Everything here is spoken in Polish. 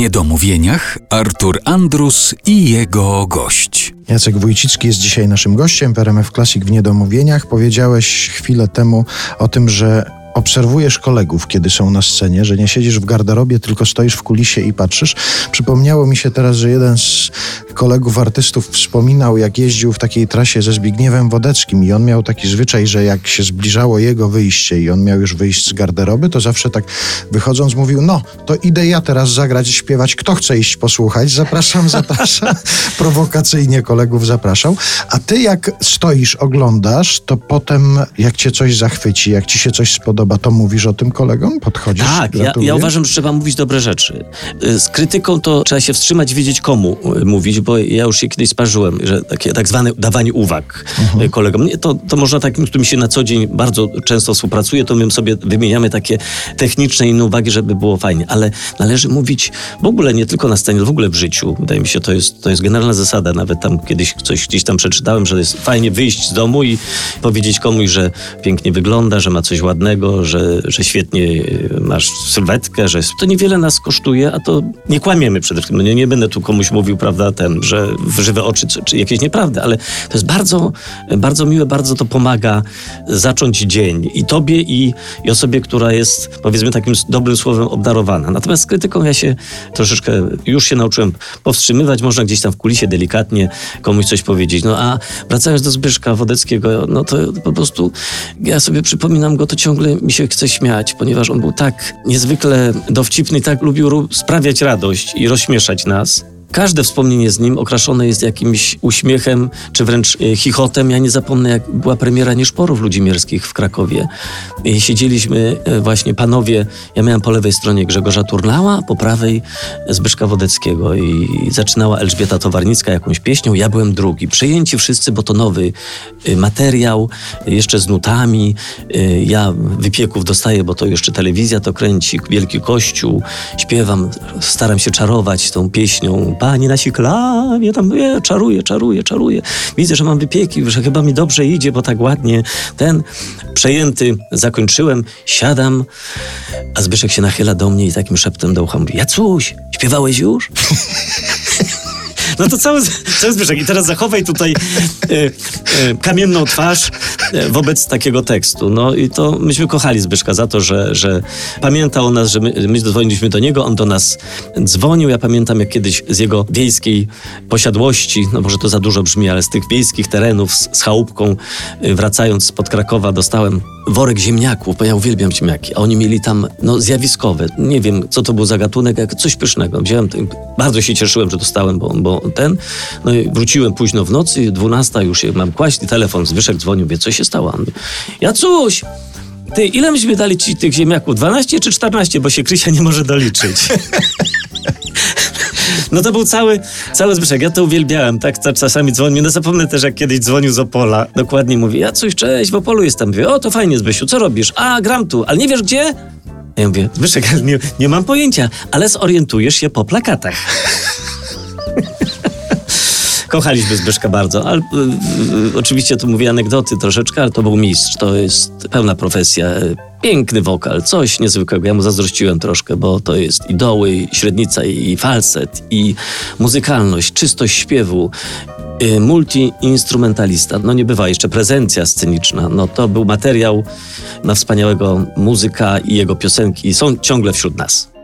niedomówieniach Artur Andrus i jego gość. Jacek Wójcicki jest dzisiaj naszym gościem, PRMF Classic w Niedomówieniach. Powiedziałeś chwilę temu o tym, że obserwujesz kolegów, kiedy są na scenie, że nie siedzisz w garderobie, tylko stoisz w kulisie i patrzysz. Przypomniało mi się teraz, że jeden z kolegów artystów wspominał, jak jeździł w takiej trasie ze Zbigniewem Wodeckim i on miał taki zwyczaj, że jak się zbliżało jego wyjście i on miał już wyjść z garderoby, to zawsze tak wychodząc mówił, no to idę ja teraz zagrać i śpiewać, kto chce iść posłuchać, zapraszam, zapraszam, prowokacyjnie kolegów zapraszał, a ty jak stoisz, oglądasz, to potem jak cię coś zachwyci, jak ci się coś spodoba, podoba, to mówisz o tym kolegom? Podchodzisz? Tak, ja, ja, uważam, że trzeba mówić dobre rzeczy. Y, z krytyką to trzeba się wstrzymać, wiedzieć komu y, mówić, bo ja już się kiedyś sparzyłem, że takie tak zwane dawanie uwag mhm. Y, kolegom. To, to można takim, z którym się na co dzień bardzo często współpracuje, to my sobie wymieniamy takie techniczne inne uwagi, żeby było fajnie, ale należy mówić w ogóle nie tylko na scenie, ale w ogóle w życiu. Wydaje mi się, to jest, to jest generalna zasada. Nawet tam kiedyś coś gdzieś tam przeczytałem, że jest fajnie wyjść z domu i powiedzieć komuś, że pięknie wygląda, że ma coś ładnego, że, że świetnie masz sylwetkę, że to niewiele nas kosztuje, a to nie kłamiemy przede wszystkim. No nie, nie będę tu komuś mówił, prawda, ten, że w żywe oczy czy, czy jakieś nieprawdy, ale to jest bardzo, bardzo miłe, bardzo to pomaga zacząć dzień i tobie, i, i osobie, która jest, powiedzmy, takim dobrym słowem obdarowana. Natomiast z krytyką ja się troszeczkę już się nauczyłem powstrzymywać, można gdzieś tam w kulisie delikatnie komuś coś powiedzieć. No a wracając do Zbyszka Wodeckiego, no to po prostu ja sobie przypominam go to ciągle mi się chce śmiać, ponieważ on był tak niezwykle dowcipny, tak lubił sprawiać radość i rozśmieszać nas. Każde wspomnienie z nim okraszone jest jakimś uśmiechem, czy wręcz e, chichotem. Ja nie zapomnę, jak była premiera Nieszporów Ludzimierskich w Krakowie. I siedzieliśmy e, właśnie panowie, ja miałem po lewej stronie Grzegorza Turnała, po prawej Zbyszka Wodeckiego i zaczynała Elżbieta Towarnicka jakąś pieśnią, ja byłem drugi. Przejęci wszyscy, bo to nowy e, materiał, jeszcze z nutami. Ja wypieków dostaję, bo to jeszcze telewizja to kręci, Wielki Kościół, śpiewam, staram się czarować tą pieśnią Pani na siklawie, tam je, czaruję, czaruję, czaruję. Widzę, że mam wypieki, że chyba mi dobrze idzie, bo tak ładnie ten przejęty zakończyłem, siadam, a Zbyszek się nachyla do mnie i takim szeptem do ucha mówi, Jacuś, śpiewałeś już? No to cały, cały Zbyszek. I teraz zachowaj tutaj e, e, kamienną twarz wobec takiego tekstu. No i to myśmy kochali Zbyszka za to, że, że pamiętał o nas, że my, my dzwoniliśmy do niego, on do nas dzwonił. Ja pamiętam, jak kiedyś z jego wiejskiej posiadłości, no może to za dużo brzmi, ale z tych wiejskich terenów z, z chałupką, e, wracając spod Krakowa, dostałem worek ziemniaków, bo ja uwielbiam ziemniaki, a oni mieli tam no, zjawiskowe. Nie wiem, co to był za gatunek, jak coś pysznego. Wziąłem, bardzo się cieszyłem, że dostałem, bo, bo ten. No i wróciłem późno w nocy, 12 już się mam kłaść, telefon Zbyszek dzwonił, wie, co się stało? Ja coś. Ty, ile myśmy dali ci tych ziemniaków? 12 czy 14? Bo się Krysia nie może doliczyć. No to był cały, cały Zbyszek. Ja to uwielbiałem, tak czasami dzwonił. No zapomnę też, jak kiedyś dzwonił z Opola. Dokładnie mówi, ja coś, cześć, w Opolu jestem. Mówię, o to fajnie Zbysiu, co robisz? A, gram tu, ale nie wiesz gdzie? Ja mówię, Zbyszek, nie, nie mam pojęcia, ale zorientujesz się po plakatach. Kochaliśmy Zbyszka bardzo, ale y, y, oczywiście tu mówię anegdoty troszeczkę, ale to był mistrz, to jest pełna profesja. Piękny wokal, coś niezwykłego. Ja mu zazdrościłem troszkę, bo to jest i doły, i średnica, i falset, i muzykalność, czystość śpiewu, y, multiinstrumentalista. No nie bywa jeszcze prezencja sceniczna. No to był materiał na wspaniałego muzyka i jego piosenki są ciągle wśród nas.